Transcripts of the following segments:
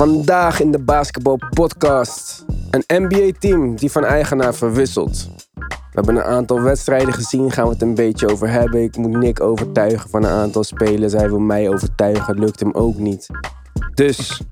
Vandaag in de Basketball Podcast. Een NBA-team die van eigenaar verwisselt. We hebben een aantal wedstrijden gezien, gaan we het een beetje over hebben. Ik moet Nick overtuigen van een aantal spelers. Hij wil mij overtuigen, lukt hem ook niet. Dus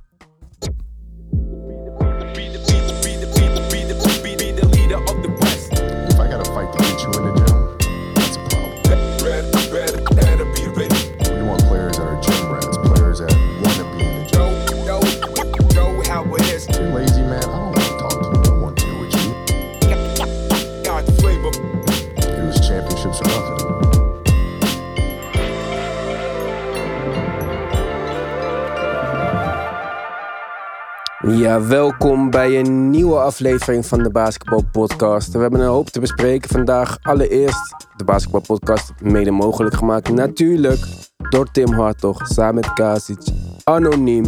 Ja, welkom bij een nieuwe aflevering van de Basketball Podcast. We hebben een hoop te bespreken vandaag. Allereerst de Basketball Podcast mede mogelijk gemaakt. Natuurlijk door Tim Hartog, samen met Kasic, Anoniem,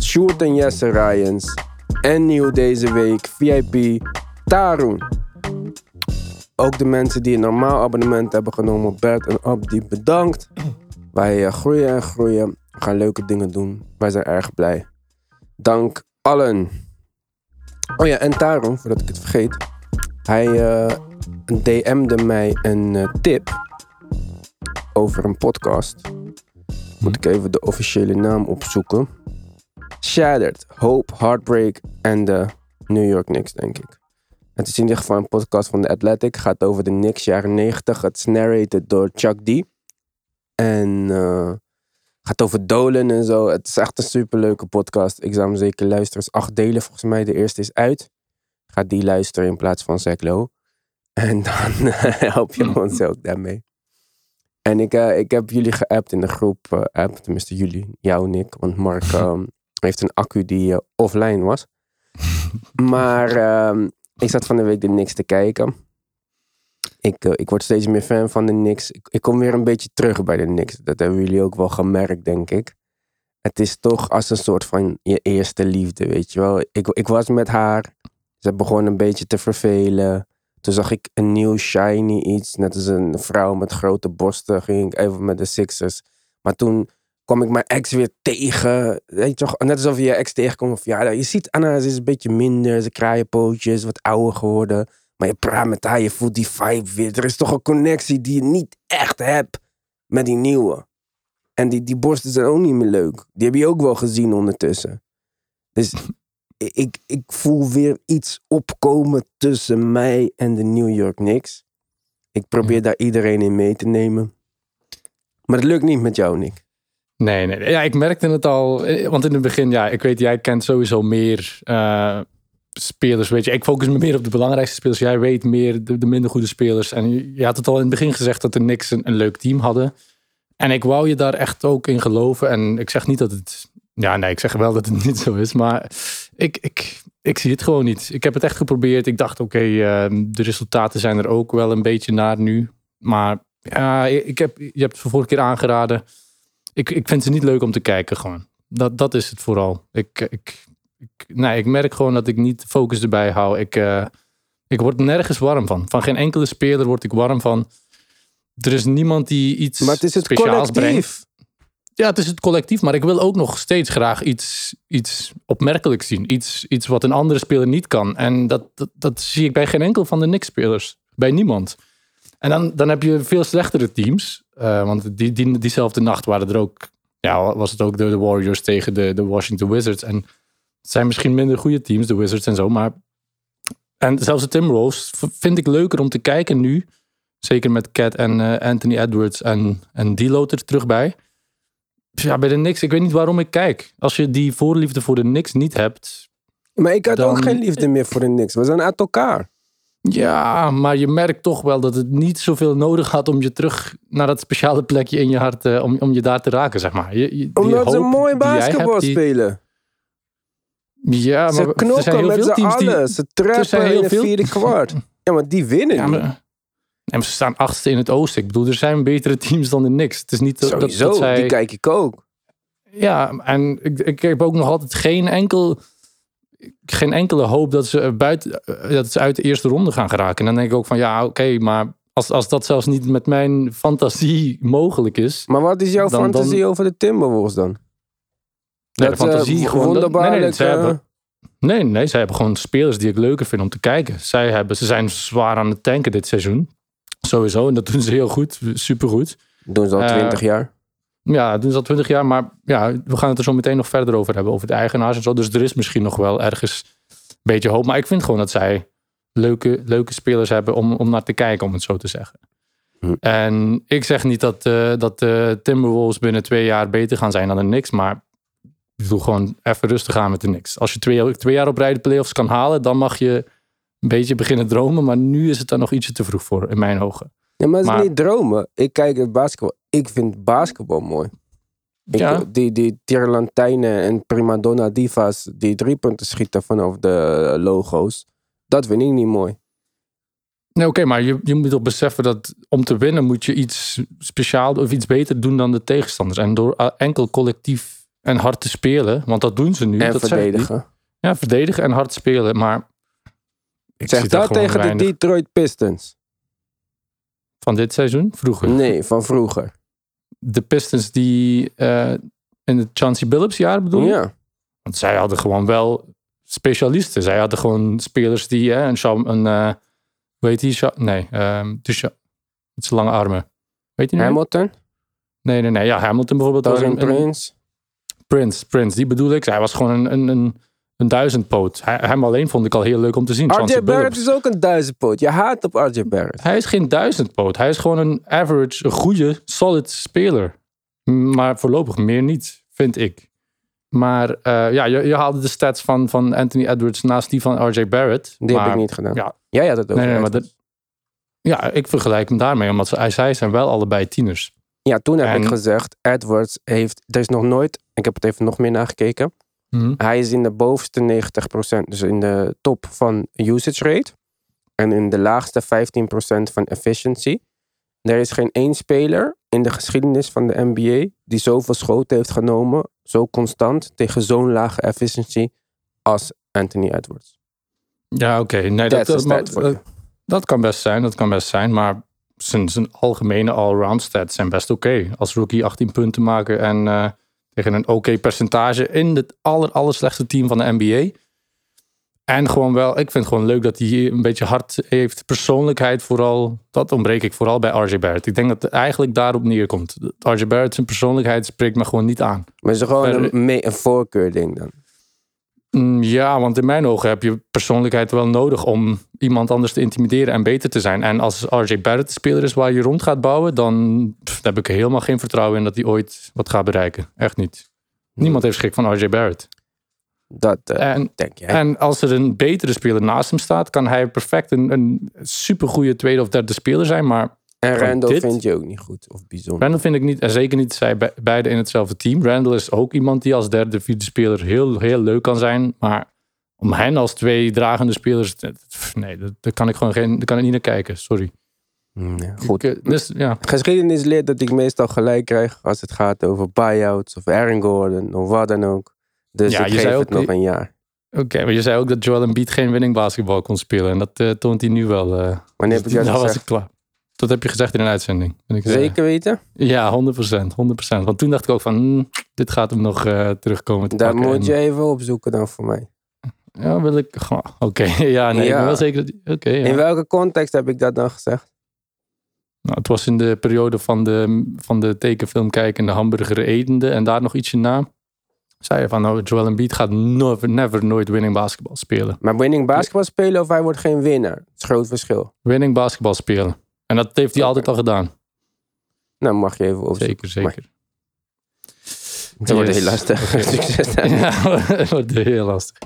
Sjoerd en Jesse Ryans. En nieuw deze week, VIP, Tarun. Ook de mensen die een normaal abonnement hebben genomen, Bert en Abdi, bedankt. Wij eh, groeien en groeien, we gaan leuke dingen doen. Wij zijn erg blij. Dank allen. Oh ja, en daarom, voordat ik het vergeet. Hij eh, DM'de mij een eh, tip over een podcast. Moet ik even de officiële naam opzoeken. Shattered, Hope, Heartbreak en de New York Knicks, denk ik. Het is in ieder geval een podcast van The Athletic. Gaat over de Knicks jaren 90. Het is narrated door Chuck D. En eh, gaat over Dolan en zo. Het is echt een superleuke podcast. Ik zou hem zeker luisteren. Het is acht delen volgens mij. De eerste is uit. Ga die luisteren in plaats van Zeklo. En dan help je ons ook daarmee. En ik, eh, ik heb jullie geappt in de groep eh, app. Tenminste jullie, jou Nick. Want Mark ehm, heeft een accu die eh, offline was. Maar ehm, ik zat van de week de Knicks te kijken. Ik, eh, ik word steeds meer fan van de Knicks. Ik, ik kom weer een beetje terug bij de Knicks. Dat hebben jullie ook wel gemerkt, denk ik. Het is toch als een soort van je eerste liefde, weet je wel. Ik, ik was met haar. Ze begon een beetje te vervelen. Toen zag ik een nieuw shiny iets. Net als een vrouw met grote borsten. Ging ik even met de Sixers. Maar toen kwam ik mijn ex weer tegen. Weet je? Net alsof je je ex tegenkomt. Of ja, je ziet Anna, ze is een beetje minder. Ze kraaienpootjes, wat ouder geworden. Maar je praat met haar, je voelt die vibe weer. Er is toch een connectie die je niet echt hebt met die nieuwe. En die, die borsten zijn ook niet meer leuk. Die heb je ook wel gezien ondertussen. Dus ik, ik voel weer iets opkomen tussen mij en de New York Knicks. Ik probeer daar iedereen in mee te nemen. Maar het lukt niet met jou, Nick. Nee, nee, nee. Ja, ik merkte het al. eh, Want in het begin, ja, ik weet, jij kent sowieso meer eh, spelers. Weet je, ik focus me meer op de belangrijkste spelers. Jij weet meer de, de minder goede spelers. En je, had het al in het begin gezegd dat de Knicks een, leuk team hadden. En ik wou je daar echt ook in geloven. En ik zeg niet dat het. Ja, nee, ik zeg wel dat het niet zo is. Maar ik, ik, ik zie het gewoon niet. Ik heb het echt geprobeerd. Ik dacht, oké, eh, de resultaten zijn er ook wel een beetje naar nu. Maar ik heb, je hebt het vorige keer aangeraden. Ik, ik vind ze niet leuk om te kijken gewoon. Dat, dat is het vooral. Ik, ik, nee, ik merk gewoon dat ik niet focus erbij hou. Ik, eh, ik word nergens warm van. Van geen enkele speler word ik warm van. Er is niemand die iets Maar het is het speciaals brengt. collectief. Ja, het is het collectief, maar ik wil ook nog steeds graag iets, iets opmerkelijks zien. Iets, iets wat een andere speler niet kan. En dat, dat, dat zie ik bij geen enkel van de Knicks-spelers. Bij niemand. En dan, dan heb je veel slechtere teams. Eh, want die, die, diezelfde nacht waren er ook, ja, was het ook de, de Warriors tegen de, de Washington Wizards. En het zijn misschien minder goede teams, de Wizards en zo. Maar en zelfs de Timberwolves vind ik leuker om te kijken nu. Zeker met Cat en eh, Anthony Edwards en, en D'Lo er terug bij. Ja, bij de Knicks, ik weet niet waarom ik kijk. Als je die voorliefde voor de Knicks niet hebt. Maar ik had ook geen liefde meer voor de Knicks. We zijn uit elkaar. Ja, maar je merkt toch wel dat het niet zoveel nodig had om je terug naar dat speciale plekje in je hart, eh, om, om je daar te raken, zeg maar. Je, je- Omdat ze mooi basketbal hebt, die- spelen. Ja, Ze maar er zijn knokken heel met veel teams die... Ze trappen heel in de veel- vierde kwart. Ja, maar die winnen Ja, maar, en ze staan achtste in het oosten. Ik bedoel, er zijn betere teams dan de Knicks. Het is niet dat, dat, Sowieso, dat zij... die kijk ik ook. Ja, en ik, ik heb ook nog altijd geen enkel... Geen enkele hoop dat ze, buiten, dat ze uit de eerste ronde gaan geraken. En dan denk ik ook van, ja, oké, maar als, als dat zelfs niet met mijn fantasie mogelijk is... Maar wat is jouw Dan- fantasie over de Timberwolves dan? Nee, Dat, de fantasie eh, gewoon. dat- nee, nee, ze eh, hebben, nee, nee, ze hebben gewoon spelers die ik leuker vind om te kijken. Zij hebben, ze zijn zwaar aan het tanken dit seizoen. Sowieso. En dat doen ze heel goed. Supergoed. Doen ze al Eh, twintig jaar. Ja, dat doen ze al twintig jaar. Maar ja, we gaan het er zo meteen nog verder over hebben. Over de eigenaars en zo. Dus er is misschien nog wel ergens een beetje hoop. Maar ik vind gewoon dat zij leuke, leuke spelers hebben om, om naar te kijken, om het zo te zeggen. Hm. En ik zeg niet dat, eh dat de Timberwolves binnen twee jaar beter gaan zijn dan de Knicks. Maar ik bedoel gewoon even rustig aan met de Knicks. Als je twee, twee jaar op rij de playoffs kan halen, dan mag je een beetje beginnen dromen. Maar nu is het daar nog ietsje te vroeg voor, in mijn ogen. Ja, maar het is maar- niet dromen. Ik kijk het basketbal. Ik vind basketbal mooi. Ik, Ja. Die, die Tirlantijnen en primadonna diva's die drie punten schieten vanaf de logo's. Dat vind ik niet mooi. Nee, oké, maar je, je moet toch beseffen dat om te winnen moet je iets speciaal of iets beter doen dan de tegenstanders. En door uh, enkel collectief en hard te spelen, want dat doen ze nu. en dat verdedigen. Ja, verdedigen en hard spelen, maar ik Zeg zie daar dat tegen weinig de Detroit Pistons. van dit seizoen, vroeger. Nee, van vroeger. De Pistons die eh, in het Chauncey Billups jaar bedoel je? Ja. Want zij hadden gewoon wel specialisten. Zij hadden gewoon spelers die eh, een, een eh, hoe heet die? Nee, ehm Sha- met zijn lange armen. Weet je? Hamilton, Nee, nee, nee. Ja, Hamilton bijvoorbeeld. een- een- Prince. Prince, die bedoel ik. Hij was gewoon een, een, een, een duizendpoot. Hij, hem alleen vond ik al heel leuk om te zien. RJ Barrett is ook een duizendpoot. Je haat op RJ Barrett. Hij is geen duizendpoot. Hij is gewoon een average, een goede, solid speler. Maar voorlopig meer niet, vind ik. Maar eh, ja, je, je haalde de stats van, van Anthony Edwards naast die van RJ Barrett. Die maar, heb ik niet gedaan. Ja, Jij had het over. nee, nee, maar dat, ja, ik vergelijk hem daarmee. Omdat zij zijn wel allebei tieners. Ja, toen heb En- ik gezegd, Edwards heeft, er is nog nooit, ik heb het even nog meer nagekeken. Hij is in de bovenste 90%, dus in de top van usage rate. En in de laagste 15% van efficiency. Er is geen één speler in de geschiedenis van de NBA die zoveel schoten heeft genomen, zo constant, tegen zo'n lage efficiency als Anthony Edwards. Ja, oké. Nee, dat, a maar- stat for you. dat, dat kan best zijn, dat kan best zijn. Maar zijn, zijn algemene all-round stats zijn best oké. Als rookie 18 punten maken en eh, tegen een oké percentage in het aller, aller slechtste team van de NBA. En gewoon wel, ik vind het gewoon leuk dat hij een beetje hard heeft. Persoonlijkheid vooral, dat ontbreek ik vooral bij RJ Barrett. Ik denk dat het eigenlijk daarop neerkomt. RJ Barrett, zijn persoonlijkheid spreekt me gewoon niet aan. Maar is gewoon Verder- een, een voorkeurding dan. Mm, Ja, want in mijn ogen heb je persoonlijkheid wel nodig om iemand anders te intimideren en beter te zijn. En als RJ Barrett de speler is waar je rond gaat bouwen, dan pff, heb ik helemaal geen vertrouwen in dat hij ooit wat gaat bereiken. Echt niet. Niemand heeft schrik van RJ Barrett. Dat eh, En, denk jij. en als er een betere speler naast hem staat, kan hij perfect een, een supergoeie tweede of derde speler zijn. Maar En Randall dit- vind je ook niet goed of bijzonder. Randall vind ik niet, en zeker niet zij be- beide in hetzelfde team. Randall is ook iemand die als derde, vierde speler heel, heel leuk kan zijn. Maar om hen als twee dragende spelers, nee, dat- daar kan ik gewoon geen, daar kan ik niet naar kijken. Sorry. Mm, ja, goed. Ik, eh, dus, ja. Geschiedenis leert dat ik meestal gelijk krijg als het gaat over buyouts of Aaron Gordon of wat dan ook. Dus Ja, ik je geef zei het ook nog een jaar. Oké, maar je zei ook dat Joel Embiid geen winning basketbal kon spelen. En dat eh, toont hij nu wel. eh Wanneer heb ik dat nou was gezegd? ik klaar. Dat heb je gezegd in een uitzending. Ik, Zeker weten? Ja, 100%, 100%. Want toen dacht ik ook van, hmm, dit gaat hem nog eh, terugkomen te Daar pakken. moet En- je even opzoeken dan voor mij. Ja, wil ik... Oké, ja, nee, ik Ja. ben wel zeker... dat- Oké, ja. In welke context heb ik dat dan gezegd? Nou, het was in de periode van de, van de tekenfilm kijken, de hamburger etende en daar nog ietsje na. Zei je van, nou, Joel Embiid gaat never, never nooit winning basketbal spelen. Maar winning basketbal spelen of hij wordt geen winnaar? Dat is een groot verschil. Winning basketbal spelen. En dat heeft hij altijd al gedaan. Nou, mag je even opzoeken. Zeker, zeker. Het wordt Yes. heel lastig. Succes daar. Ja, dat wordt heel lastig.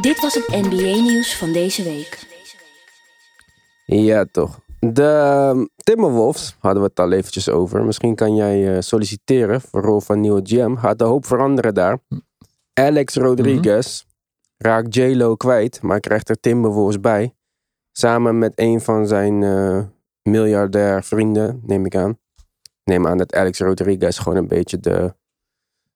Dit was het NBA-nieuws van deze week. Ja, toch. De ehm, Timberwolves hadden we het al eventjes over. Misschien kan jij eh, solliciteren voor rol van nieuwe GM. Gaat de hoop veranderen daar. Alex Rodriguez raakt J-Lo kwijt, maar krijgt er Timberwolves bij. Samen met een van zijn eh, miljardair vrienden, neem ik aan. Ik neem aan dat Alex Rodriguez gewoon een beetje de,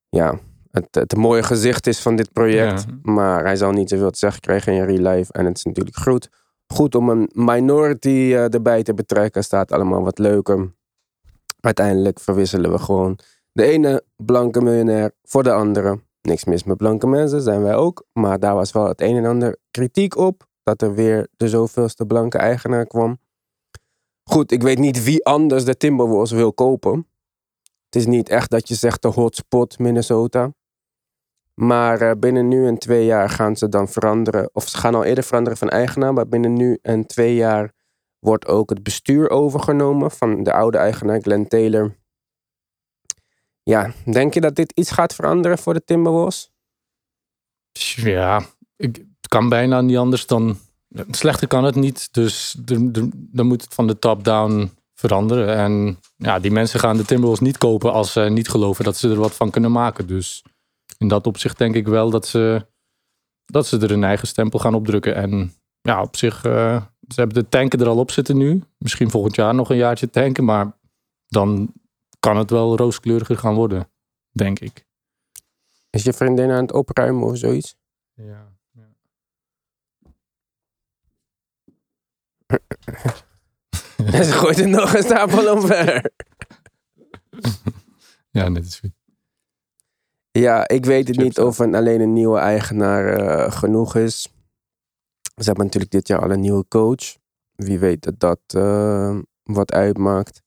ja, het, het mooie gezicht is van dit project. Ja. Maar hij zal niet zoveel te zeggen krijgen in real life. En het is natuurlijk goed goed om een minority eh, erbij te betrekken. Staat allemaal wat leuker. Uiteindelijk verwisselen we gewoon De ene blanke miljonair voor de andere. Niks mis met blanke mensen, zijn wij ook. Maar daar was wel het een en ander kritiek op. Dat er weer de zoveelste blanke eigenaar kwam. Goed, ik weet niet wie anders de Timberwolves wil kopen. Het is niet echt dat je zegt de hotspot Minnesota. Maar eh, binnen nu en twee jaar gaan ze dan veranderen. Of ze gaan al eerder veranderen van eigenaar. Maar binnen nu en twee jaar wordt ook het bestuur overgenomen van de oude eigenaar Glenn Taylor. Ja, denk je dat dit iets gaat veranderen voor de Timberwolves? Ja, ik, het kan bijna niet anders dan. Slechter kan het niet. Dus de- de- dan moet het van de top-down veranderen. En ja, die mensen gaan de Timberwolves niet kopen als ze niet geloven dat ze er wat van kunnen maken. Dus in dat opzicht denk ik wel dat ze, dat ze er een eigen stempel gaan opdrukken. En ja, op zich, eh, ze hebben de tanken er al op zitten nu. Misschien volgend jaar nog een jaartje tanken. Maar dan kan het wel rooskleuriger gaan worden, denk ik. Is je vriendin aan het opruimen of zoiets? Ja. En ze gooit er nog een stapel omver. Ja, net is goed. Ja, ik weet het niet of een, alleen een nieuwe eigenaar eh, genoeg is. Ze hebben natuurlijk dit jaar al een nieuwe coach. Wie weet dat dat eh, wat uitmaakt.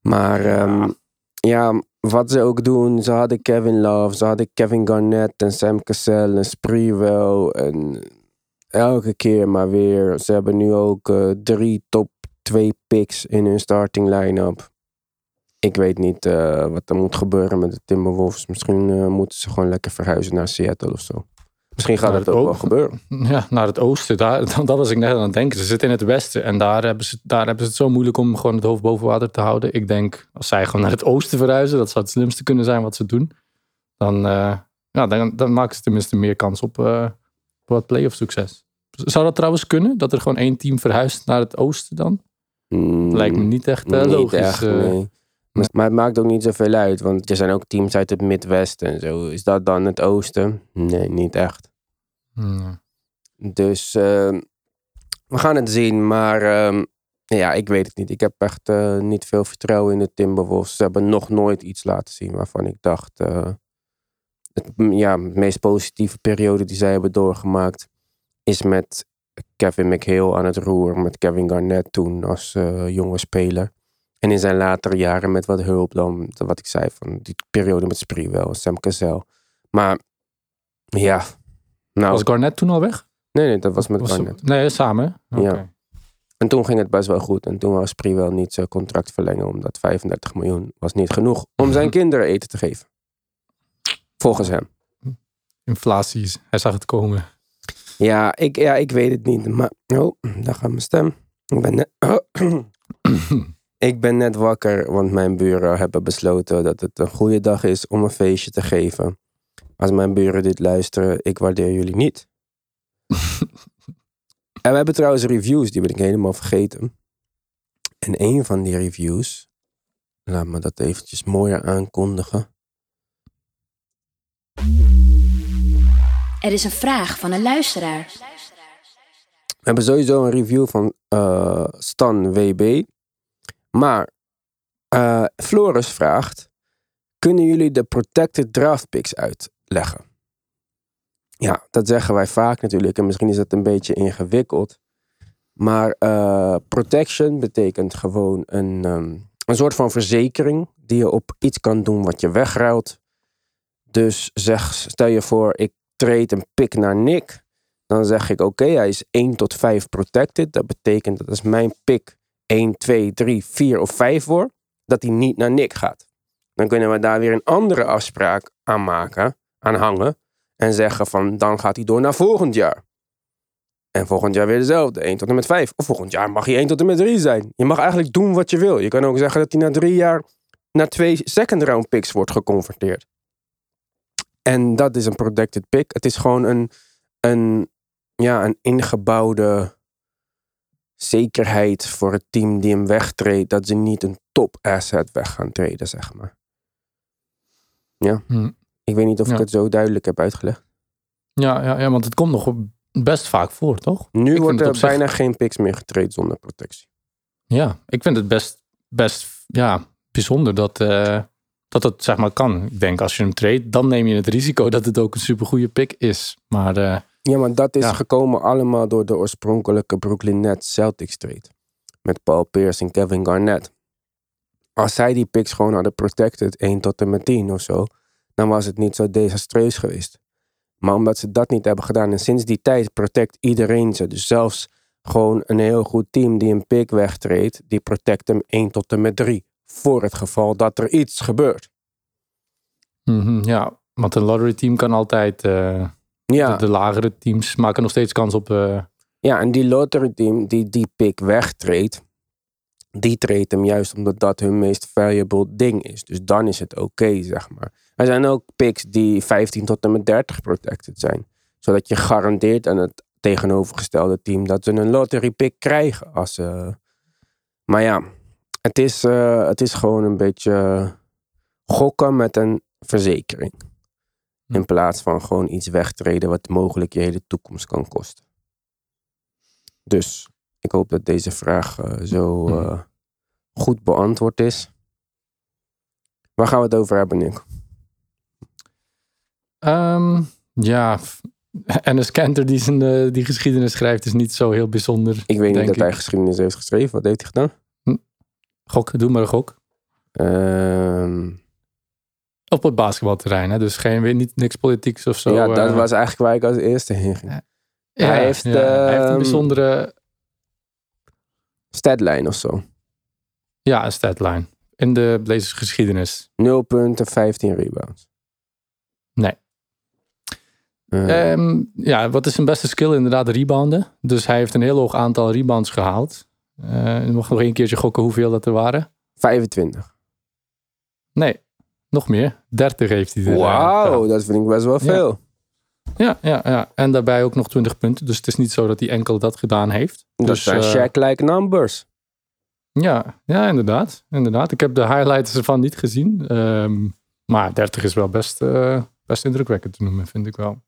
Maar ehm, ja, wat ze ook doen. Ze hadden Kevin Love, ze hadden Kevin Garnett en Sam Cassell en Spreewell. En elke keer maar weer. Ze hebben nu ook eh, drie top twee picks in hun starting line-up. Ik weet niet eh, wat er moet gebeuren met de Timberwolves. Misschien eh, moeten ze gewoon lekker verhuizen naar Seattle of zo. Misschien gaat Naar het ook wel gebeuren. Ja, naar het oosten. Daar, dat was ik net aan het denken. Ze zitten in het westen en daar hebben, ze, daar hebben ze het zo moeilijk om gewoon het hoofd boven water te houden. Ik denk, als zij gewoon naar het oosten verhuizen, dat zou het slimste kunnen zijn wat ze doen. Dan, ja, dan, dan maken ze tenminste meer kans op, op wat playoff succes. Zou dat trouwens kunnen? Dat er gewoon één team verhuist naar het oosten dan? Mm, Lijkt me niet echt eh, niet logisch. echt, eh. nee. Maar- Maar het maakt ook niet zoveel uit. Want er zijn ook teams uit het Midwesten en zo. Is dat dan het oosten? Nee, niet echt. Hmm. Dus ehm, we gaan het zien. Maar ehm, ja, ik weet het niet. Ik heb echt eh, niet veel vertrouwen in de Timberwolves. Ze hebben nog nooit iets laten zien waarvan ik dacht... het, ja, de meest positieve periode die zij hebben doorgemaakt... is met Kevin McHale aan het roer. Met Kevin Garnett toen als eh, jonge speler. En in zijn latere jaren met wat hulp dan... Wat ik zei van die periode met Spreewell, Sam Cassell. Maar ja... Nou, Was Garnett toen al weg? nee, nee, dat was met Was Garnett. nee, samen. Ja. En toen ging het best wel goed. En toen was Spreewell niet zijn contract verlengen. Omdat 35 miljoen was niet genoeg om zijn kinderen eten te geven. Volgens hem. Inflatie, is- hij zag het komen. Ja, ik, ja, ik weet het niet. Maar, oh, daar gaat mijn stem. Ik ben, net, ik ben net wakker, want mijn buren hebben besloten dat het een goede dag is om een feestje te geven. Als mijn buren dit luisteren, ik waardeer jullie niet. en we hebben trouwens reviews, die ben ik helemaal vergeten. En een van die reviews, laat me dat eventjes mooier aankondigen. Er is een vraag van een luisteraar. We hebben sowieso een review van eh, Stan WB. Maar eh, Floris vraagt: Kunnen jullie de protected draft picks uitleggen? Ja, dat zeggen wij vaak natuurlijk. En misschien is dat een beetje ingewikkeld. Maar eh, protection betekent gewoon een, ehm, een soort van verzekering die je op iets kan doen wat je wegruilt. Dus zeg, stel je voor, ik trade een pick naar Nick. Dan zeg ik, oké, hij is 1 tot 5 protected. Dat betekent dat als mijn pick 1, 2, 3, 4 of 5 wordt, dat hij niet naar Nick gaat. Dan kunnen we daar weer een andere afspraak aan maken, aan hangen. En zeggen van, dan gaat hij door naar volgend jaar. En volgend jaar weer dezelfde, 1 tot en met 5. Of volgend jaar mag hij 1 tot en met 3 zijn. Je mag eigenlijk doen wat je wil. Je kan ook zeggen dat hij na drie jaar naar twee second round picks wordt geconverteerd. En dat is een protected pick. Het is gewoon een, een, ja, een ingebouwde zekerheid voor het team die hem wegtreedt. Dat ze niet een top asset weg gaan treden, zeg maar. Ja. Hm. Ik weet niet of ik het zo duidelijk heb uitgelegd. Ja, ja, ja, want het komt nog best vaak voor, toch? Nu wordt er zich- bijna geen picks meer getraind zonder protectie. Ja, ik vind het best, best ja, bijzonder dat, eh, dat het zeg maar kan. Ik denk als je hem trade, dan neem je het risico dat het ook een supergoeie pick is. Maar eh, Ja, maar dat is Ja. gekomen allemaal door de oorspronkelijke Brooklyn Nets Celtics trade. Met Paul Pierce en Kevin Garnett. Als zij die picks gewoon hadden protected, 1 tot en met 10 of zo, dan was het niet zo desastreus geweest. Maar omdat ze dat niet hebben gedaan en sinds die tijd protect iedereen ze. Dus zelfs gewoon een heel goed team die een pick wegtreedt, die protect hem 1 tot en met 3. Voor het geval dat er iets gebeurt. mhm, ja, want een lottery team kan altijd... eh, Ja. de, de lagere teams maken nog steeds kans op... eh, Ja, en die lottery team die die pick wegtreedt, die treedt hem juist omdat dat hun meest valuable ding is. Dus dan is het oké, zeg maar. Er zijn ook picks die 15 tot en met 30 protected zijn. Zodat je garandeert aan het tegenovergestelde team dat ze een lottery pick krijgen. Als ze... Maar ja, het is, eh, het is gewoon een beetje gokken met een verzekering. In plaats van gewoon iets wegtreden wat mogelijk je hele toekomst kan kosten. Dus ik hoop dat deze vraag eh, zo eh, goed beantwoord is. Waar gaan we het over hebben, Nick? Ehm, ja, Enes Kanter die, zijn, die geschiedenis schrijft is niet zo heel bijzonder. Ik weet niet dat ik. hij geschiedenis heeft geschreven. Wat heeft hij gedaan? Gok, doe maar een gok. Ehm, Op het basketbalterrein, hè? dus geen, weer niet, niks politieks of zo. ja, dat eh. was eigenlijk waar ik als eerste heen ging. Ja, hij heeft, ja, hij heeft een ehm, bijzondere Statline of zo. ja, een statline in de Blazers geschiedenis. 0 punten, 15 rebounds. Nee. Eh, Ehm, ja, wat is zijn beste skill? Inderdaad, rebounden. Dus hij heeft een heel hoog aantal rebounds gehaald. Eh je mag nog één keertje gokken hoeveel dat er waren. 25. Nee, nog meer. 30 heeft hij eh, Wauw, dat vind ik best wel veel. Ja, ja, ja, en daarbij ook nog 20 punten. Dus het is niet zo dat hij enkel dat gedaan heeft. Dat dus, zijn eh, Shaq-like numbers. Ja, ja inderdaad, inderdaad. Ik heb de highlights ervan niet gezien. Ehm, maar 30 is wel best, best indrukwekkend te noemen, vind ik wel.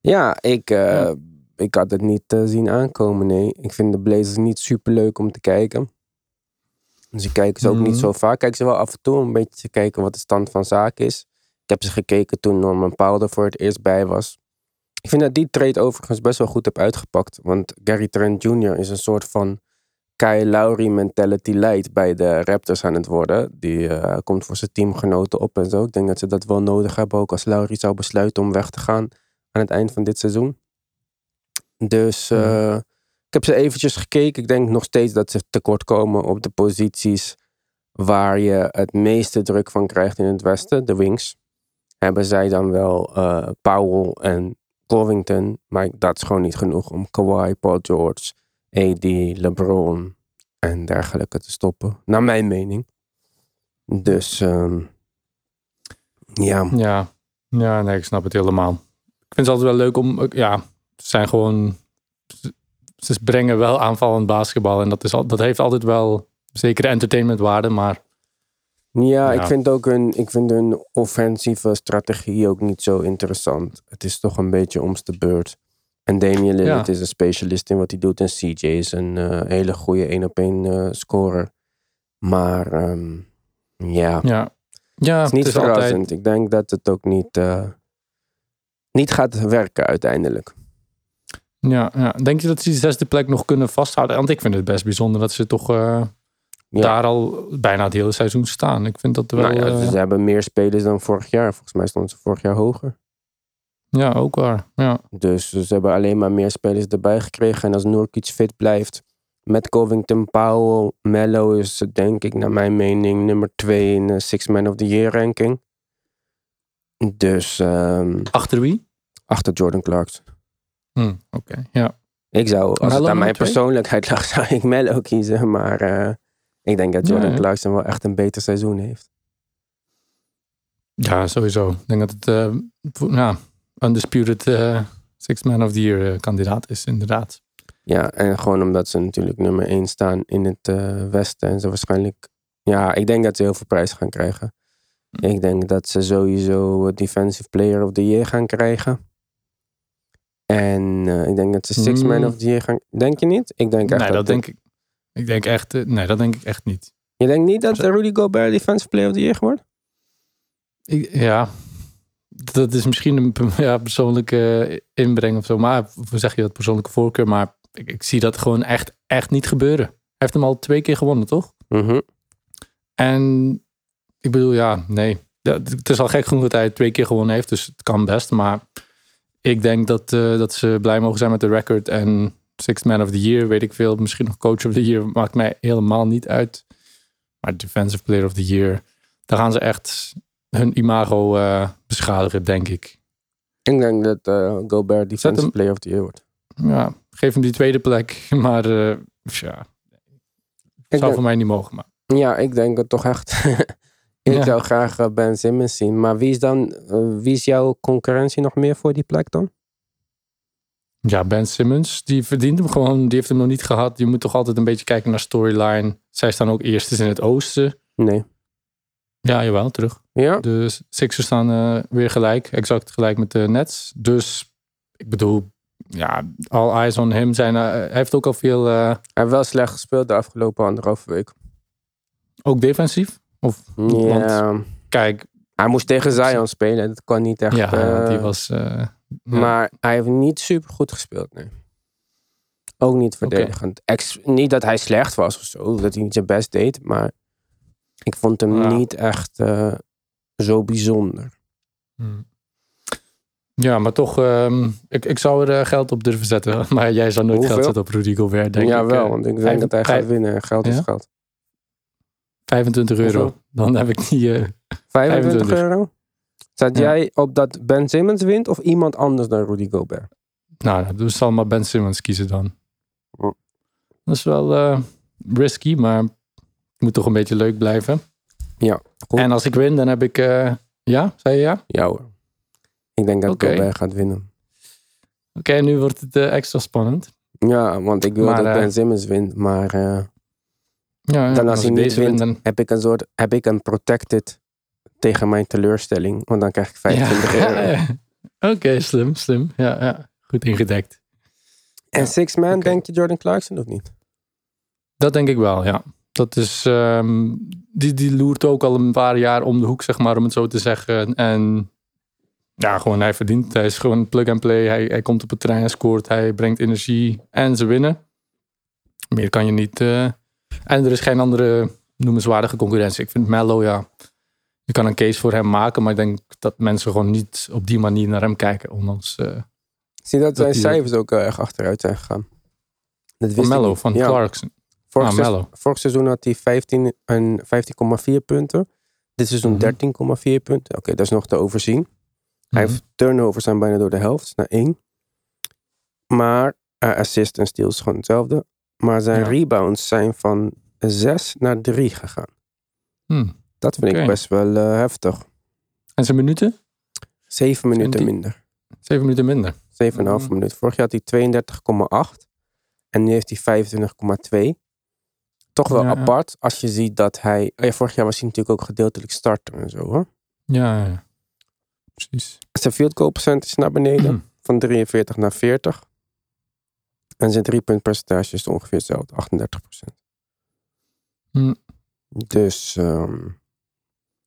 Ja, ik, Ja. Ik had het niet eh, zien aankomen, nee. Ik vind de Blazers niet super leuk om te kijken. Dus ik kijk ze ook niet Mhm. zo vaak. Kijk ze wel af en toe om een beetje te kijken wat de stand van zaken is. Ik heb ze gekeken toen Norman Powell er voor het eerst bij was. Ik vind dat die trade overigens best wel goed heb uitgepakt. Want Gary Trent Jr. is een soort van Kyle Lowry mentality light bij de Raptors aan het worden. Die eh, komt voor zijn teamgenoten op en zo. Ik denk dat ze dat wel nodig hebben. Ook als Lowry zou besluiten om weg te gaan aan het eind van dit seizoen. Dus eh, ik heb ze eventjes gekeken. Ik denk nog steeds dat ze tekort komen op de posities waar je het meeste druk van krijgt in het westen, de wings. Hebben zij dan wel eh, Powell en Covington, maar dat is gewoon niet genoeg om Kawhi, Paul George, AD, LeBron en dergelijke te stoppen. Naar mijn mening. Dus ehm, ja, Ja, ja nee, ik snap het helemaal. Ik vind het altijd wel leuk om, ja, zijn gewoon, ze- brengen wel aanvallend basketbal. En dat, is al, dat heeft altijd wel zekere entertainmentwaarde, maar Ja, Ja. ik vind ook hun, ik vind hun offensieve strategie ook niet zo interessant. Het is toch een beetje om's de beurt. En Damian Lillard Ja. is een specialist in wat hij doet. En CJ is een eh, hele goede één op één scorer. Maar ehm, ja, ja. Ja, het is niet het is verrassend. altijd, Ik denk dat het ook niet, eh, niet gaat werken uiteindelijk. Ja, ja. Denk je dat ze die zesde plek nog kunnen vasthouden? Want ik vind het best bijzonder dat ze toch eh, Ja. daar al bijna het hele seizoen staan. Ik vind dat wel, nou ja, eh, ze hebben meer spelers dan vorig jaar. Volgens mij stonden ze vorig jaar hoger. ja, ook waar. Ja. Dus ze hebben alleen maar meer spelers erbij gekregen. En als Nurkic fit blijft met Covington, Powell, Mello is denk ik naar mijn mening nummer 2 in de Six Man of the Year ranking. Dus ehm, Achter wie? achter Jordan Clarkson. Hm, Oké, ja. Ik zou, als het aan mijn twee? persoonlijkheid lag, zou ik Mello kiezen. Maar eh, ik denk dat Jordan ja. Clarkson wel echt een beter seizoen heeft. Ja, sowieso. Ik denk dat het voor- ja, undisputed eh, Six Man of the Year kandidaat is, inderdaad. Ja, en gewoon omdat ze natuurlijk nummer 1 staan in het Westen. En ze waarschijnlijk. Ja, ik denk dat ze heel veel prijzen gaan krijgen. Ik denk dat ze sowieso Defensive Player of the Year gaan krijgen. En eh, ik denk dat ze Six Man Mm. of the Year gaan. Denk je niet? Ik denk echt Nee, dat. dat denk ik. Ik denk echt, eh, nee, dat denk ik echt niet. Je denkt niet dat eh, Rudy Gobert Defensive Player of the Year wordt? Ik- ja, dat is misschien een ja, persoonlijke inbreng of zo. Maar hoe zeg je dat? Persoonlijke voorkeur. Maar ik, ik zie dat gewoon echt, echt niet gebeuren. Hij heeft hem al twee keer gewonnen, toch? Mhm. En ik bedoel, ja, nee. Ja, het is al gek genoeg dat hij twee keer gewonnen heeft. Dus het kan best. Maar ik denk dat, eh, dat ze blij mogen zijn met de record. En Sixth Man of the Year, weet ik veel. Misschien nog Coach of the Year. Maakt mij helemaal niet uit. Maar Defensive Player of the Year. Daar gaan ze echt hun imago eh, beschadigen, denk ik. Ik denk dat eh, Gobert Defensive Player of the Year wordt. Ja, geef hem die tweede plek. Maar ja, zou denk- voor mij niet mogen. Maar Ja, ik denk het toch echt. ik Ja. zou graag eh, Ben Simmons zien. Maar wie is dan, eh, wie is jouw concurrentie nog meer voor die plek dan? Ja, Ben Simmons, die verdient hem gewoon. Die heeft hem nog niet gehad. Je moet toch altijd een beetje kijken naar storyline. Zij staan ook eerstes in het oosten. Nee. Ja, jawel, terug. Ja? De Sixers staan eh, weer gelijk. Exact gelijk met de Nets. Dus, ik bedoel, ja, all eyes on him zijn. hij heeft ook al veel, Hij heeft wel slecht gespeeld de afgelopen anderhalve week. ook defensief. Of, kijk, Hij moest tegen Zion spelen. Dat kan niet echt. ja, eh, die was... eh, ja. Maar hij heeft niet super goed gespeeld, nee. Ook niet verdedigend. Ex- niet dat hij slecht was of zo, dat hij niet zijn best deed, maar ik vond hem Ja. niet echt eh, zo bijzonder. Hmm. Ja, maar toch, ehm, ik, ik zou er eh, geld op durven zetten. Maar jij zou nooit Hoeveel? geld zetten op Rudy Gobert, denk ja, ik. wel, eh, want ik denk dat hij gaat winnen. en Geld is Ja? geld. 25 euro. Dan heb ik die... eh, 25 25. euro? Zat Ja. jij op dat Ben Simmons wint of iemand anders dan Rudy Gobert? nou, dus zal maar Ben Simmons kiezen dan. Dat is wel eh, risky, maar het moet toch een beetje leuk blijven. Ja, goed. En als ik win, dan heb ik... eh, ja, zei je ja? Ja hoor. Ik denk dat Oké. Gobert gaat winnen. Oké, nu wordt het extra spannend. Ja, want ik wil Maar, dat Ben Simmons wint, maar Ja, Dan en als hij niet wint, dan... heb ik een soort, heb ik een protected tegen mijn teleurstelling, want dan krijg ik 25 euro. Oké, slim, slim. Ja, ja, goed ingedekt. En Six Man, denk je Jordan Clarkson of niet? Dat denk ik wel, ja. Dat is, ehm, die, die loert ook al een paar jaar om de hoek, zeg maar, om het zo te zeggen. En ja, gewoon hij verdient. Hij is gewoon plug and play. Hij, hij komt op het terrein, hij scoort, hij brengt energie en ze winnen. Meer kan je niet. eh. En er is geen andere noemenswaardige concurrentie. Ik vind Mello, ja, je kan een case voor hem maken, maar ik denk dat mensen gewoon niet op die manier naar hem kijken. Ondanks eh, Zie dat zijn cijfers ook heel erg achteruit zijn gegaan. Dat van Mello, van Ja, Clarkson. Vorig, Ah, seizoen, Mello. vorig seizoen had hij 15 en 15,4 punten. Dit seizoen Mhm. 13,4 punten. Oké, dat is nog te overzien. Hij Mhm. heeft turnovers zijn bijna door de helft, naar één. Maar eh, assist en steals gewoon hetzelfde. Maar zijn Ja. rebounds zijn van 6 naar 3 gegaan. Hm. Dat vind ik best wel eh, heftig. En zijn minuten? 7 minuten 20. minder. Zeven minuten minder. 7,5 Mhm. minuten. Vorig jaar had hij 32,8. En nu heeft hij 25,2. Toch wel Ja, ja. apart als je ziet dat hij... oh ja, vorig jaar was hij natuurlijk ook gedeeltelijk starter en zo hoor. Ja, ja, precies. Zijn field goal percentage is naar beneden. Mhm. Van 43 naar 40. En zijn driepunt percentage is ongeveer hetzelfde. 38 Hm. Dus ehm,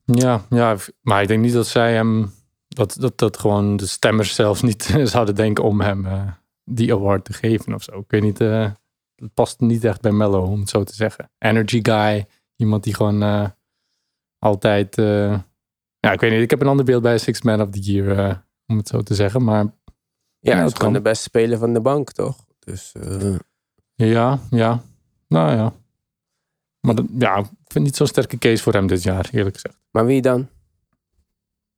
Ja, ja, maar ik denk niet dat zij hem, dat, dat, dat gewoon de stemmers zelfs niet zouden denken om hem eh, die award te geven of zo. Ik weet niet, eh, het past niet echt bij Mello, om het zo te zeggen. Energy guy, iemand die gewoon eh, altijd, ja, ik weet niet, ik heb een ander beeld bij Six Man of the Year, om het zo te zeggen. Maar ja, Ja, hij is dat gewoon kan. de beste speler van de bank, toch? Dus eh, ja, ja, nou ja. Maar dat, ja, ik vind niet zo'n sterke case voor hem dit jaar, eerlijk gezegd. maar wie dan?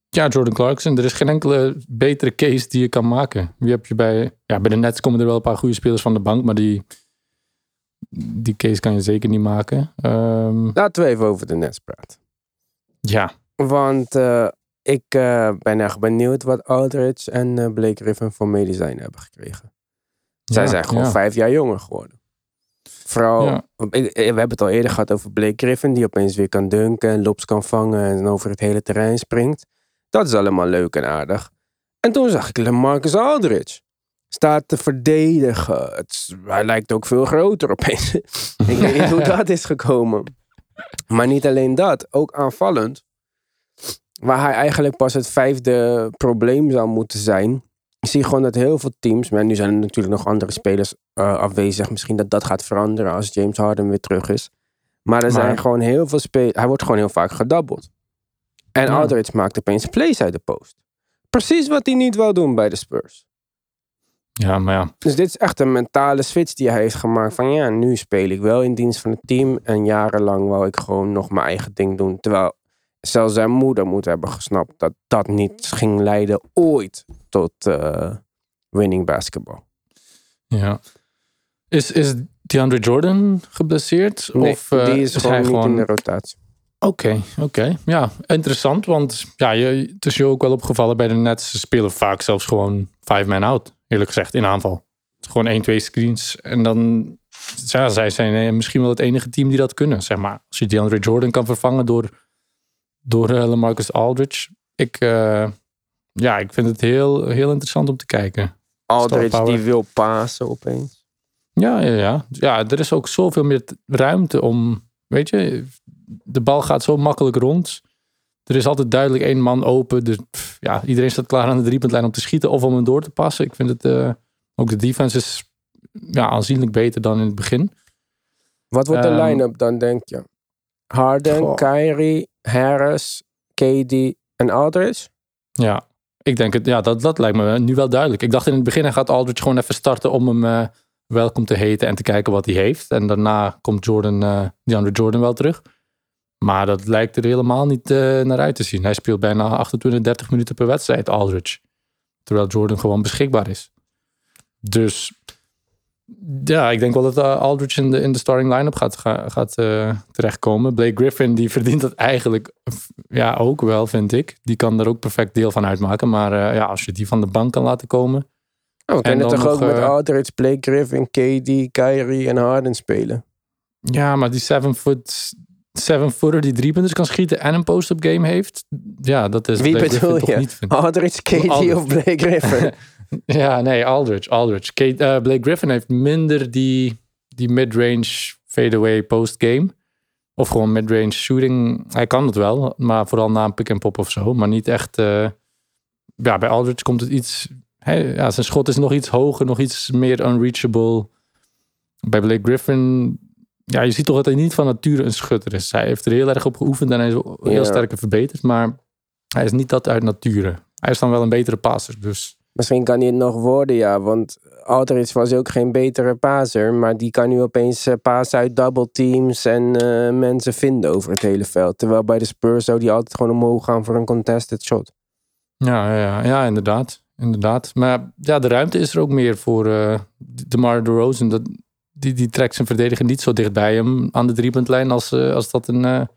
Ja, Jordan Clarkson. Er is geen enkele betere case die je kan maken. Wie heb je bij... Ja, bij de Nets komen er wel een paar goede spelers van de bank, maar die, die case kan je zeker niet maken. Ehm, Laten we even over de Nets praten. ja, Want eh, ik eh, ben echt benieuwd wat Aldridge en Blake Griffin voor medicijn hebben gekregen. Zij Ja, zijn gewoon ja. vijf jaar jonger geworden. Vooral, Ja. ik- we hebben het al eerder gehad over Blake Griffin, die opeens weer kan dunken en lobs kan vangen en over het hele terrein springt. Dat is allemaal leuk en aardig. En toen zag ik Marcus Aldridge. Staat te verdedigen. Het, hij lijkt ook veel groter opeens. ik weet niet hoe dat is gekomen. Maar niet alleen dat, ook aanvallend. waar hij eigenlijk pas het vijfde probleem zou moeten zijn. Ik zie gewoon dat heel veel teams, maar nu zijn er natuurlijk nog andere spelers eh, afwezig. Misschien dat dat gaat veranderen als James Harden weer terug is. Maar er zijn gewoon heel veel spelers. Hij wordt gewoon heel vaak gedabbeld. En Ja. Aldridge maakt opeens plays uit de post. Precies wat hij niet wil doen bij de Spurs. Ja, maar ja. Dus dit is echt een mentale switch die hij heeft gemaakt. Van ja, nu speel ik wel in dienst van het team. En jarenlang wou ik gewoon nog mijn eigen ding doen. Terwijl zelfs zijn moeder moet hebben gesnapt dat dat niet ging leiden ooit tot eh, winning basketball. ja. Is, is DeAndre Jordan geblesseerd? Nee, of eh, die is, gewoon niet gewoon... in de rotatie. Oké, oké. Ja, interessant. Want ja, je, het is je ook wel opgevallen bij de Nets. Ze spelen vaak zelfs gewoon five man out. Eerlijk gezegd, in aanval. Is gewoon één, twee screens. En dan... Ja, zij zijn eh, misschien wel het enige team die dat kunnen, zeg maar. Als je DeAndre Jordan kan vervangen door, door eh, LaMarcus Aldridge. Ik, eh, ja, ik vind het heel, heel interessant om te kijken. Aldridge die wil pasen opeens. Ja, ja, ja. Ja, er is ook zoveel meer ruimte om, weet je, de bal gaat zo makkelijk rond. Er is altijd duidelijk één man open. Dus pff, ja, iedereen staat klaar aan de driepuntlijn om te schieten of om hem door te passen. Ik vind het, eh, ook de defense is ja, aanzienlijk beter dan in het begin. Wat wordt de Ehm, line-up dan, denk je? Harden, Goh. Kyrie, Harris, KD en Aldridge? Ja, ik denk het, ja, dat, dat lijkt me nu wel duidelijk. Ik dacht in het begin, hij gaat Aldridge gewoon even starten om hem eh, welkom te heten en te kijken wat hij heeft. En daarna komt Jordan, eh DeAndre Jordan wel terug. Maar dat lijkt er helemaal niet eh, naar uit te zien. Hij speelt bijna 28, 30 minuten per wedstrijd, Aldridge. Terwijl Jordan gewoon beschikbaar is. Dus ja, ik denk wel dat eh, Aldridge in de, in de starting line-up gaat, ga- gaat eh, terechtkomen. Blake Griffin, die verdient dat eigenlijk ja, ook wel, vind ik. Die kan er ook perfect deel van uitmaken. Maar eh, ja, als je die van de bank kan laten komen. Oh, we kunnen toch nog, ook met Aldridge, Blake Griffin, KD, Kyrie en Harden spelen? Ja, maar die seven foot, seven footer die drie punten kan schieten en een post-up game heeft. Ja, dat is Wie Blake bedoel je? niet. Aldridge, KD of Blake Griffin? Ja, nee, Aldridge. Aldridge. Kate, eh, Blake Griffin heeft minder die, die mid-range fadeaway post-game. Of gewoon mid-range shooting. Hij kan het wel, maar vooral na een pick-and-pop of zo. Maar niet echt... eh, ja, bij Aldridge komt het iets... Hij, ja, zijn schot is nog iets hoger, nog iets meer unreachable. Bij Blake Griffin... Ja, je ziet toch dat hij niet van nature een schutter is. Hij heeft er heel erg op geoefend en hij is heel Ja. sterk verbeterd. Maar hij is niet dat uit nature. Hij is dan wel een betere passer, dus... Misschien kan hij het nog worden, ja. Want Aldridge was ook geen betere paser. Maar die kan nu opeens eh, pasen uit double teams en eh, mensen vinden over het hele veld. Terwijl bij de Spurs zou die altijd gewoon omhoog gaan voor een contested shot. Ja, ja, ja, inderdaad. inderdaad. Maar ja, de ruimte is er ook meer voor eh DeMar DeRozan. Dat, die, die trekt zijn verdediger niet zo dicht bij hem aan de driepuntlijn als, als dat een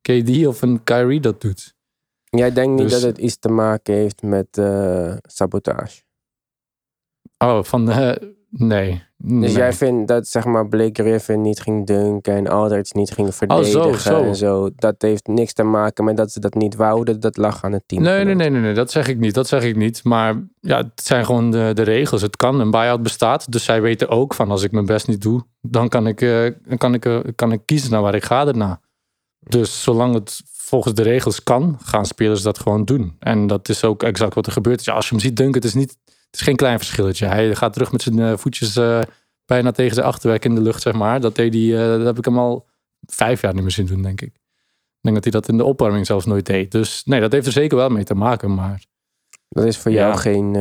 KD of een Kyrie dat doet. Jij denkt niet Dus- dat het iets te maken heeft met eh, sabotage. Oh, van eh, nee. Dus nee. jij vindt dat zeg maar Blake Griffin niet ging dunken en Aldridge niet ging verdedigen Oh, zo. en zo. Dat heeft niks te maken met dat ze dat niet wouden. Dat lag aan het team. Nee, nee, nee, nee, nee, dat zeg ik niet. Dat zeg ik niet. Maar ja, het zijn gewoon de, de regels. Het kan, een buyout bestaat. Dus zij weten ook van als ik mijn best niet doe, dan kan ik, dan kan ik, kan ik kiezen naar waar ik ga daarna. Dus zolang het volgens de regels kan, gaan spelers dat gewoon doen. En dat is ook exact wat er gebeurt. Ja, als je hem ziet dunken, het is, niet, het is geen klein verschilletje. Hij gaat terug met zijn eh, voetjes eh, bijna tegen zijn achterwerk in de lucht, zeg maar. Dat, deed hij, eh, dat heb ik hem al vijf jaar niet meer zien doen, denk ik. Ik denk dat hij dat in de opwarming zelfs nooit deed. Dus nee, dat heeft er zeker wel mee te maken. Maar Dat is voor Ja. jou geen.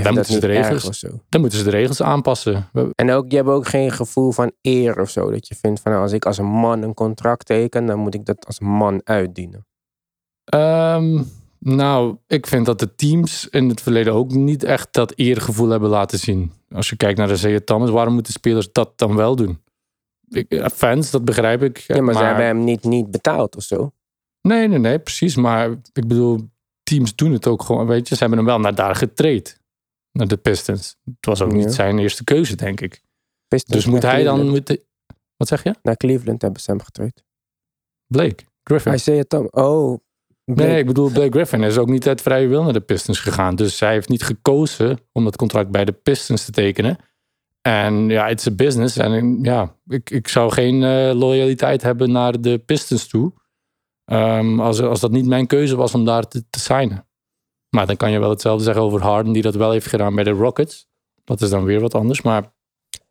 Dan moeten, ze de regels, dan moeten ze de regels aanpassen. En ook, je hebt ook geen gevoel van eer of zo. Dat je vindt van nou, als ik als een man een contract teken, dan moet ik dat als man uitdienen. Ehm, nou, ik vind dat de teams in het verleden ook niet echt dat eergevoel hebben laten zien. Als je kijkt naar de Zee Thomas, waarom moeten spelers dat dan wel doen? Ik, eh, fans, dat begrijp ik. Ja, maar, ze hebben hem niet, niet betaald of zo. Nee, nee, nee, precies. Maar ik bedoel, teams doen het ook gewoon. Weet je, ze hebben hem wel naar daar getraind. Naar de Pistons. Het was ook Ja. niet zijn eerste keuze, denk ik. Pistons Dus moet hij dan... Moet wat zeg je? Naar Cleveland hebben ze hem getraind. Blake Griffin. Hij zei het dan. Oh. Blake. Nee, ik bedoel, Blake Griffin is ook niet uit vrije wil naar de Pistons gegaan. Dus hij heeft niet gekozen om dat contract bij de Pistons te tekenen. En ja, het is een business. En ja, ik, ik zou geen eh, loyaliteit hebben naar de Pistons toe. Ehm, als, als dat niet mijn keuze was om daar te, te signen. Maar dan kan je wel hetzelfde zeggen over Harden, die dat wel heeft gedaan bij de Rockets. Dat is dan weer wat anders. Maar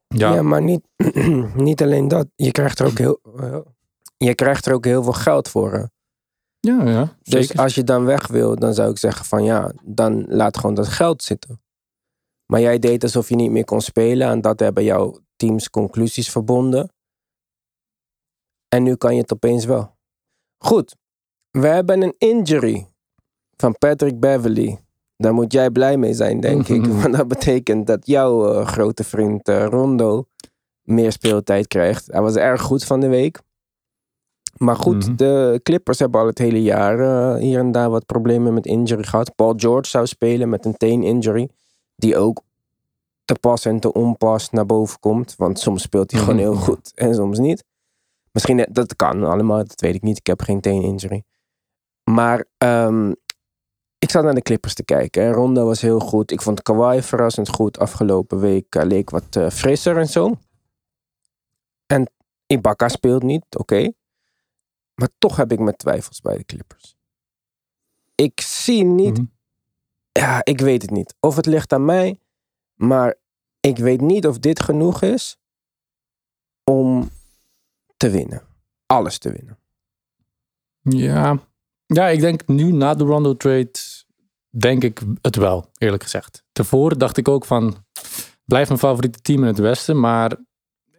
ja, Ja, maar niet, niet alleen dat. Je krijgt er ook heel, eh, je krijgt er ook heel veel geld voor. hè. ja, ja Dus zeker. als je dan weg wil, dan zou ik zeggen van ja, dan laat gewoon dat geld zitten. Maar jij deed alsof je niet meer kon spelen en dat hebben jouw teams conclusies verbonden. En nu kan je het opeens wel. Goed, we hebben een injury van Patrick Beverly. Daar moet jij blij mee zijn, denk ik. Want dat betekent dat jouw eh, grote vriend eh, Rondo meer speeltijd krijgt. Hij was erg goed van de week. Maar goed, Mhm. de Clippers hebben al het hele jaar eh, hier en daar wat problemen met injury gehad. Paul George zou spelen met een teen injury. Die ook te pas en te onpas naar boven komt. Want soms speelt hij gewoon heel goed en soms niet. Misschien, dat kan allemaal, dat weet ik niet. Ik heb geen teen injury. Maar ehm, ik zat naar de Clippers te kijken. En Rondo was heel goed. Ik vond Kawhi verrassend goed. Afgelopen week eh, leek wat eh, frisser en zo. En Ibaka speelt niet, oké. Maar toch heb ik mijn twijfels bij de Clippers. Ik zie niet, Mhm. ja, ik weet het niet. Of het ligt aan mij, maar ik weet niet of dit genoeg is om te winnen. Alles te winnen. Ja. ja, ik denk nu na de Rondo trade, denk ik het wel, eerlijk gezegd. Tevoren dacht ik ook van, blijf mijn favoriete team in het Westen, maar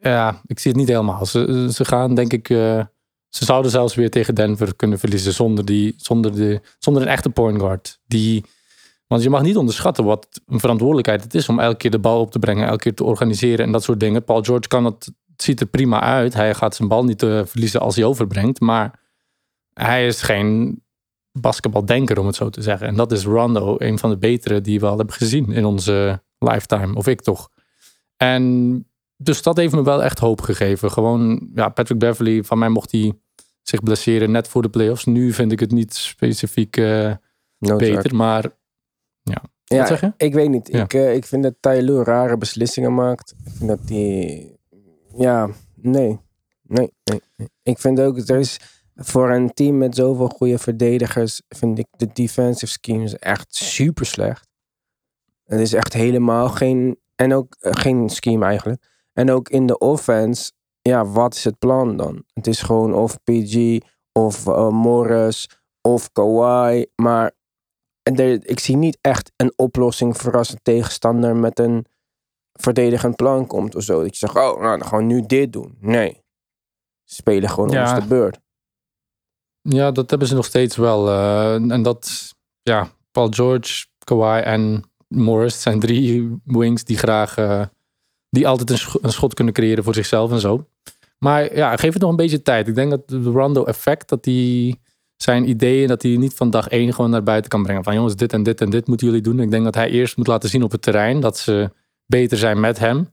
ja, ik zie het niet helemaal. Ze, gaan denk ik, eh, ze zouden zelfs weer tegen Denver kunnen verliezen zonder, die, zonder, de, zonder een echte point guard. Die, want je mag niet onderschatten wat een verantwoordelijkheid het is om elke keer de bal op te brengen, elke keer te organiseren en dat soort dingen. Paul George kan het, het ziet er prima uit. Hij gaat zijn bal niet eh, verliezen als hij overbrengt, maar hij is geen basketbaldenker, om het zo te zeggen. En dat is Rondo, een van de betere die we al hebben gezien in onze lifetime. Of ik toch. En dus dat heeft me wel echt hoop gegeven. Gewoon, ja, Patrick Beverly, van mij mocht hij zich blesseren net voor de playoffs. Nu vind ik het niet specifiek eh, beter, maar Ja, Wat zeg je? ik weet niet. Ja. Ik, eh, ik vind dat Tyloo rare beslissingen maakt. Ik vind dat die... Ja. Nee, nee, nee. Ik vind ook, er is voor een team met zoveel goede verdedigers, vind ik de defensive schemes echt super slecht. Het is echt helemaal geen, en ook eh, geen scheme eigenlijk. En ook in de offense, ja, wat is het plan dan? Het is gewoon of PG, of eh, Morris, of Kawhi, maar en er, ik zie niet echt een oplossing voor als een tegenstander met een verdedigend plan komt of zo. Dat je zegt, oh, nou, dan gaan we nu dit doen. Nee. Spelen gewoon Ja. ons de beurt. Ja, dat hebben ze nog steeds wel. eh, en dat, ja, Paul George, Kawhi en Morris zijn drie wings die graag, eh, die altijd een, een schot kunnen creëren voor zichzelf en zo. Maar ja, geef het nog een beetje tijd. Ik denk dat de Rondo effect, dat hij zijn ideeën, dat hij niet van dag één gewoon naar buiten kan brengen. Van jongens, dit en dit en dit moeten jullie doen. Ik denk dat hij eerst moet laten zien op het terrein dat ze beter zijn met hem.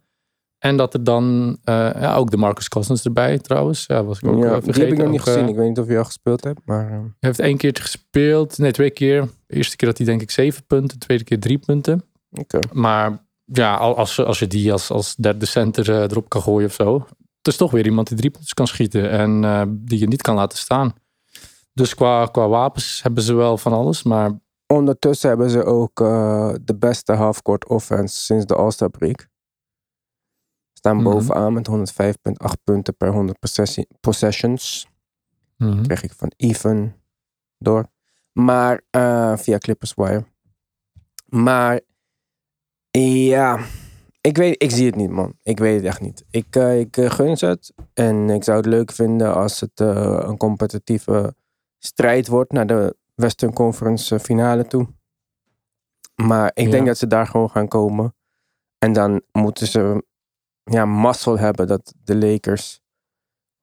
En dat er dan eh, ja, ook de Marcus Cousins erbij trouwens. Ja, was ik ook Ja, eh, die vergeten. heb ik nog niet Ook, eh, gezien. Ik weet niet of je al gespeeld hebt, maar... hij heeft één keertje gespeeld. Nee, twee keer. De eerste keer had hij denk ik zeven punten. De tweede keer drie punten. Maar ja, al- als, als je die als, als derde center erop kan gooien of zo. Het is toch weer iemand die drie punten kan schieten. En die je niet kan laten staan. Dus qua, qua wapens hebben ze wel van alles. Maar Ondertussen hebben ze ook de beste halfcourt offense sinds de All-Star break. Staan Mhm. bovenaan met 105,8 punten per 100 possessi- possessions. mhm. Kreeg ik van Even door. Maar eh, via Clippers Wire. Maar ja, ik, weet, ik zie het niet, man. Ik weet het echt niet. Ik, eh, ik eh, gun ze het. En ik zou het leuk vinden als het een competitieve strijd wordt naar de Western Conference finale toe. Maar ik Ja. denk dat ze daar gewoon gaan komen. En dan moeten ze ja, mazzel hebben dat de Lakers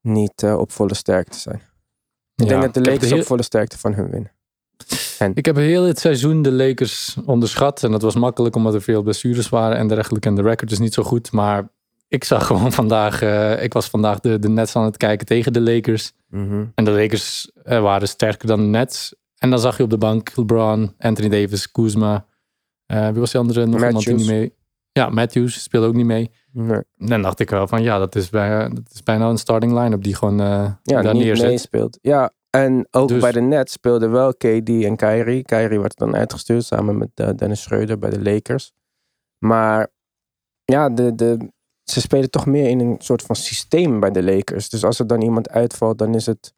niet eh, op volle sterkte zijn. Ik Ja, denk dat de Lakers heel- op volle sterkte van hun winnen. Ik heb heel het seizoen de Lakers onderschat. En dat was makkelijk omdat er veel blessures waren en dergelijke. En de record is niet zo goed. Maar ik zag gewoon vandaag... eh, ik was vandaag de, de Nets aan het kijken tegen de Lakers. En de Lakers eh, waren sterker dan de Nets. En dan zag je op de bank LeBron, Anthony Davis, Kuzma. Wie was die andere? Nog iemand die Matthews. niet mee... Ja, Matthews speelde ook niet mee. Nee. Dan dacht ik wel van ja, dat is bijna, dat is bijna een starting line-up die gewoon eh Ja, daar niet neerzet. meespeelt. Ja, En ook Dus- bij de Nets speelden wel KD en Kyrie. Kyrie werd dan uitgestuurd samen met eh, Dennis Schreuder bij de Lakers. Maar ja, de, de, ze spelen toch meer in een soort van systeem bij de Lakers. Dus als er dan iemand uitvalt, dan is het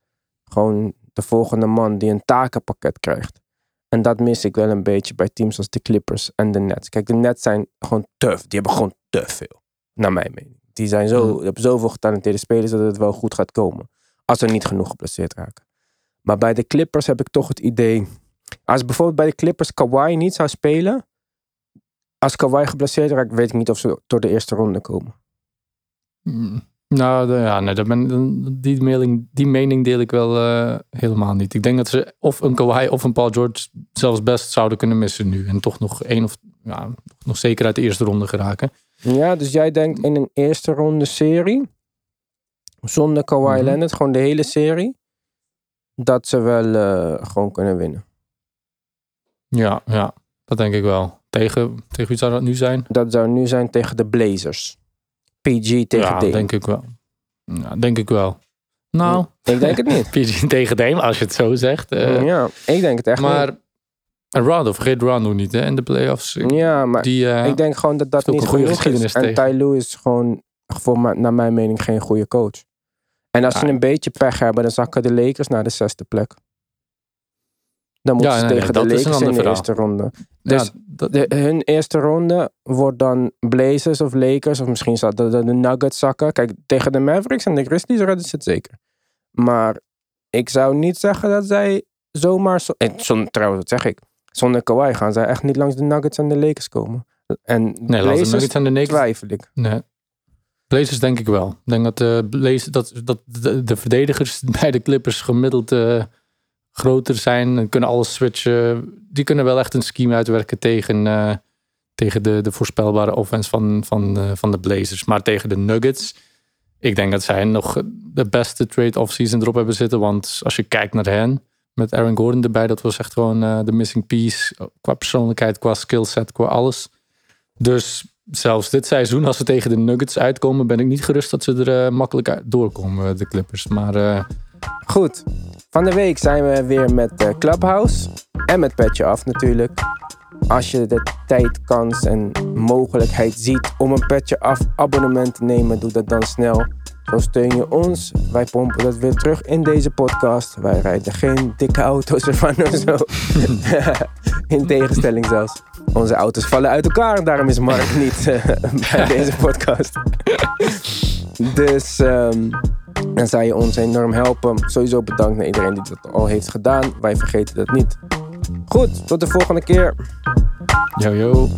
gewoon de volgende man die een takenpakket krijgt. En dat mis ik wel een beetje bij teams als de Clippers en de Nets. Kijk, de Nets zijn gewoon tough. Die hebben gewoon te veel. Naar mijn mening. Die zijn zo, Mhm. die hebben zoveel getalenteerde spelers dat het wel goed gaat komen. Als er niet genoeg geblesseerd raken. Maar bij de Clippers heb ik toch het idee. Als bijvoorbeeld bij de Clippers Kawhi niet zou spelen. Als Kawhi geblesseerd raakt, weet ik niet of ze door de eerste ronde komen. Mm, Nou, ja, nee, dat ben, die, mening, die mening deel ik wel eh, helemaal niet. Ik denk dat ze of een Kawhi of een Paul George zelfs best zouden kunnen missen nu. En toch nog één of ja, nog zeker uit de eerste ronde geraken. Ja, dus jij denkt in een eerste ronde serie. Zonder Kawhi Mhm. Leonard, gewoon de hele serie. Dat ze wel eh, gewoon kunnen winnen. Ja, ja, dat denk ik wel. Tegen, tegen wie zou dat nu zijn? Dat zou nu zijn tegen de Blazers. PG tegen ja, Dame. denk ik wel. Ja, denk ik wel. Nou, Ik denk het niet. PG tegen Dame, als je het zo zegt. eh. ja, ik denk het echt maar en Rondo, vergeet Rondo niet hè, in de playoffs. niet. Ja, maar Die, eh, ik denk gewoon dat dat niet een goede genoeg is. geschiedenis En. Ty Lue is gewoon, voor mij- naar mijn mening, geen goede coach. En als ze een beetje pech hebben, dan zakken de Lakers naar de zesde plek. Dan moeten Ja, ze nee, tegen nee, de Lakers in de ander eerste ronde. Ja, dus dat, De, hun eerste ronde wordt dan Blazers of Lakers. Of misschien zou de, de, de Nuggets zakken. Kijk, tegen de Mavericks en de Grizzlies redden ze het zeker. Maar ik zou niet zeggen dat zij zomaar... Zo, en zonder, trouwens, wat zeg ik? Zonder Kawhi gaan zij echt niet langs de Nuggets en de Lakers komen. En nee, laten we Blazers Nuggets en de Knicks twijfel ik. Nee. Blazers denk ik wel. Ik denk dat, de Blazers, dat, dat de, de verdedigers bij de Clippers gemiddeld eh, groter zijn. En kunnen alles switchen. Die kunnen wel echt een scheme uitwerken tegen, eh, tegen de, de voorspelbare offense van, van, eh, van de Blazers. Maar tegen de Nuggets, ik denk dat zij nog de beste trade offseason erop hebben zitten. Want als je kijkt naar hen, met Aaron Gordon erbij, dat was echt gewoon eh, de missing piece. Qua persoonlijkheid, qua skillset, qua alles. Dus zelfs dit seizoen, als ze tegen de Nuggets uitkomen, ben ik niet gerust dat ze er makkelijk doorkomen, de Clippers. Maar Goed. Van de week zijn we weer met eh, Clubhouse. En met Petje Af natuurlijk. Als je de tijd, kans en mogelijkheid ziet om een Petje Af abonnement te nemen, doe dat dan snel. Zo steun je ons. Wij pompen dat weer terug in deze podcast. Wij rijden geen dikke auto's ervan of zo. in tegenstelling zelfs. Onze auto's vallen uit elkaar en daarom is Mark niet eh, bij deze podcast. Dus ehm, dan zou je ons enorm helpen. Sowieso bedankt naar iedereen die dat al heeft gedaan. Wij vergeten dat niet. Goed, tot de volgende keer. yo.